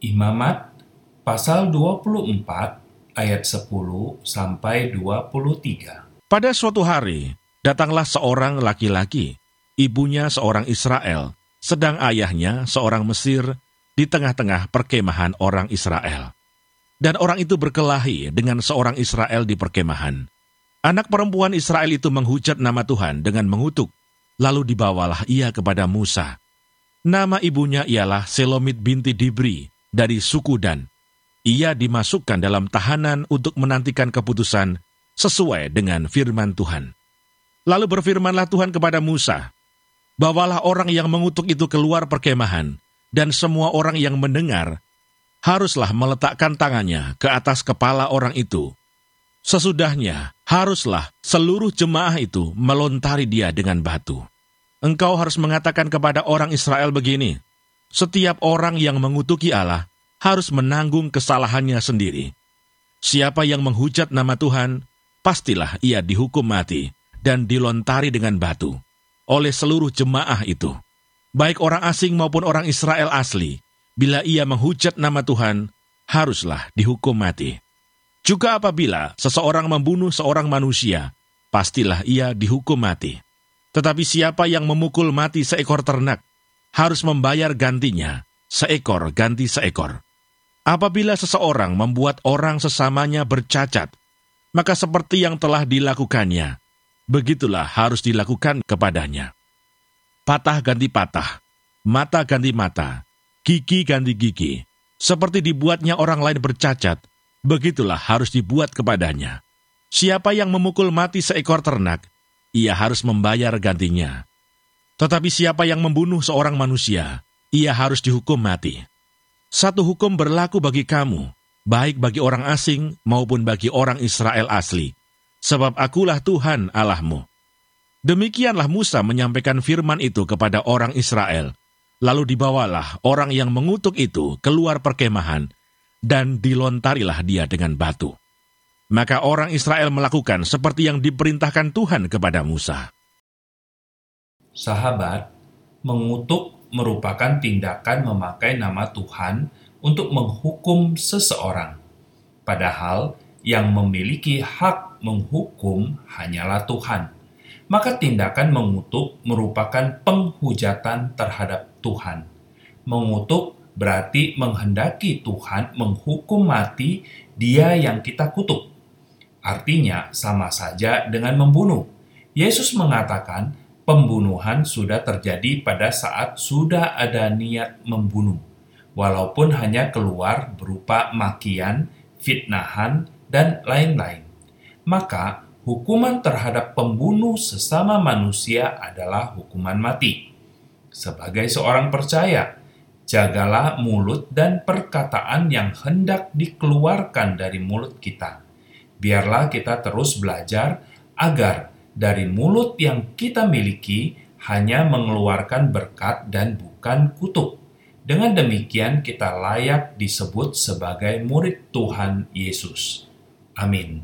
Imamat pasal 24 ayat 10 sampai 23. Pada suatu hari, datanglah seorang laki-laki, ibunya seorang Israel, sedang ayahnya seorang Mesir di tengah-tengah perkemahan orang Israel. Dan orang itu berkelahi dengan seorang Israel di perkemahan. Anak perempuan Israel itu menghujat nama Tuhan dengan mengutuk, lalu dibawalah ia kepada Musa. Nama ibunya ialah Selomit binti Dibri dari suku Dan. Ia dimasukkan dalam tahanan untuk menantikan keputusan sesuai dengan firman Tuhan. Lalu berfirmanlah Tuhan kepada Musa, Bawalah orang yang mengutuk itu keluar perkemahan, dan semua orang yang mendengar haruslah meletakkan tangannya ke atas kepala orang itu. Sesudahnya, haruslah seluruh jemaah itu melontari dia dengan batu. Engkau harus mengatakan kepada orang Israel begini, setiap orang yang mengutuki Allah harus menanggung kesalahannya sendiri. Siapa yang menghujat nama Tuhan, pastilah ia dihukum mati dan dilontari dengan batu oleh seluruh jemaah itu, baik orang asing maupun orang Israel asli, bila ia menghujat nama Tuhan, haruslah dihukum mati. Juga apabila seseorang membunuh seorang manusia, pastilah ia dihukum mati. Tetapi siapa yang memukul mati seekor ternak, harus membayar gantinya, seekor ganti seekor. Apabila seseorang membuat orang sesamanya bercacat, maka seperti yang telah dilakukannya, begitulah harus dilakukan kepadanya. Patah ganti patah, mata ganti mata, gigi ganti gigi. Seperti dibuatnya orang lain bercacat, begitulah harus dibuat kepadanya. Siapa yang memukul mati seekor ternak, ia harus membayar gantinya. Tetapi siapa yang membunuh seorang manusia, ia harus dihukum mati. Satu hukum berlaku bagi kamu, baik bagi orang asing maupun bagi orang Israel asli, sebab akulah Tuhan Allahmu. Demikianlah Musa menyampaikan firman itu kepada orang Israel. Lalu dibawalah orang yang mengutuk itu keluar perkemahan, dan dilontarilah dia dengan batu. Maka orang Israel melakukan seperti yang diperintahkan Tuhan kepada Musa. Sahabat, mengutuk merupakan tindakan memakai nama Tuhan untuk menghukum seseorang. Padahal yang memiliki hak menghukum hanyalah Tuhan. Maka tindakan mengutuk merupakan penghujatan terhadap Tuhan. Mengutuk berarti menghendaki Tuhan menghukum mati dia yang kita kutuk. Artinya sama saja dengan membunuh. Yesus mengatakan pembunuhan sudah terjadi pada saat sudah ada niat membunuh, walaupun hanya keluar berupa makian, fitnahan, dan lain-lain. Maka, hukuman terhadap pembunuh sesama manusia adalah hukuman mati. Sebagai seorang percaya, jagalah mulut dan perkataan yang hendak dikeluarkan dari mulut kita. Biarlah kita terus belajar agar dari mulut yang kita miliki hanya mengeluarkan berkat dan bukan kutuk. Dengan demikian, kita layak disebut sebagai murid Tuhan Yesus. Amin.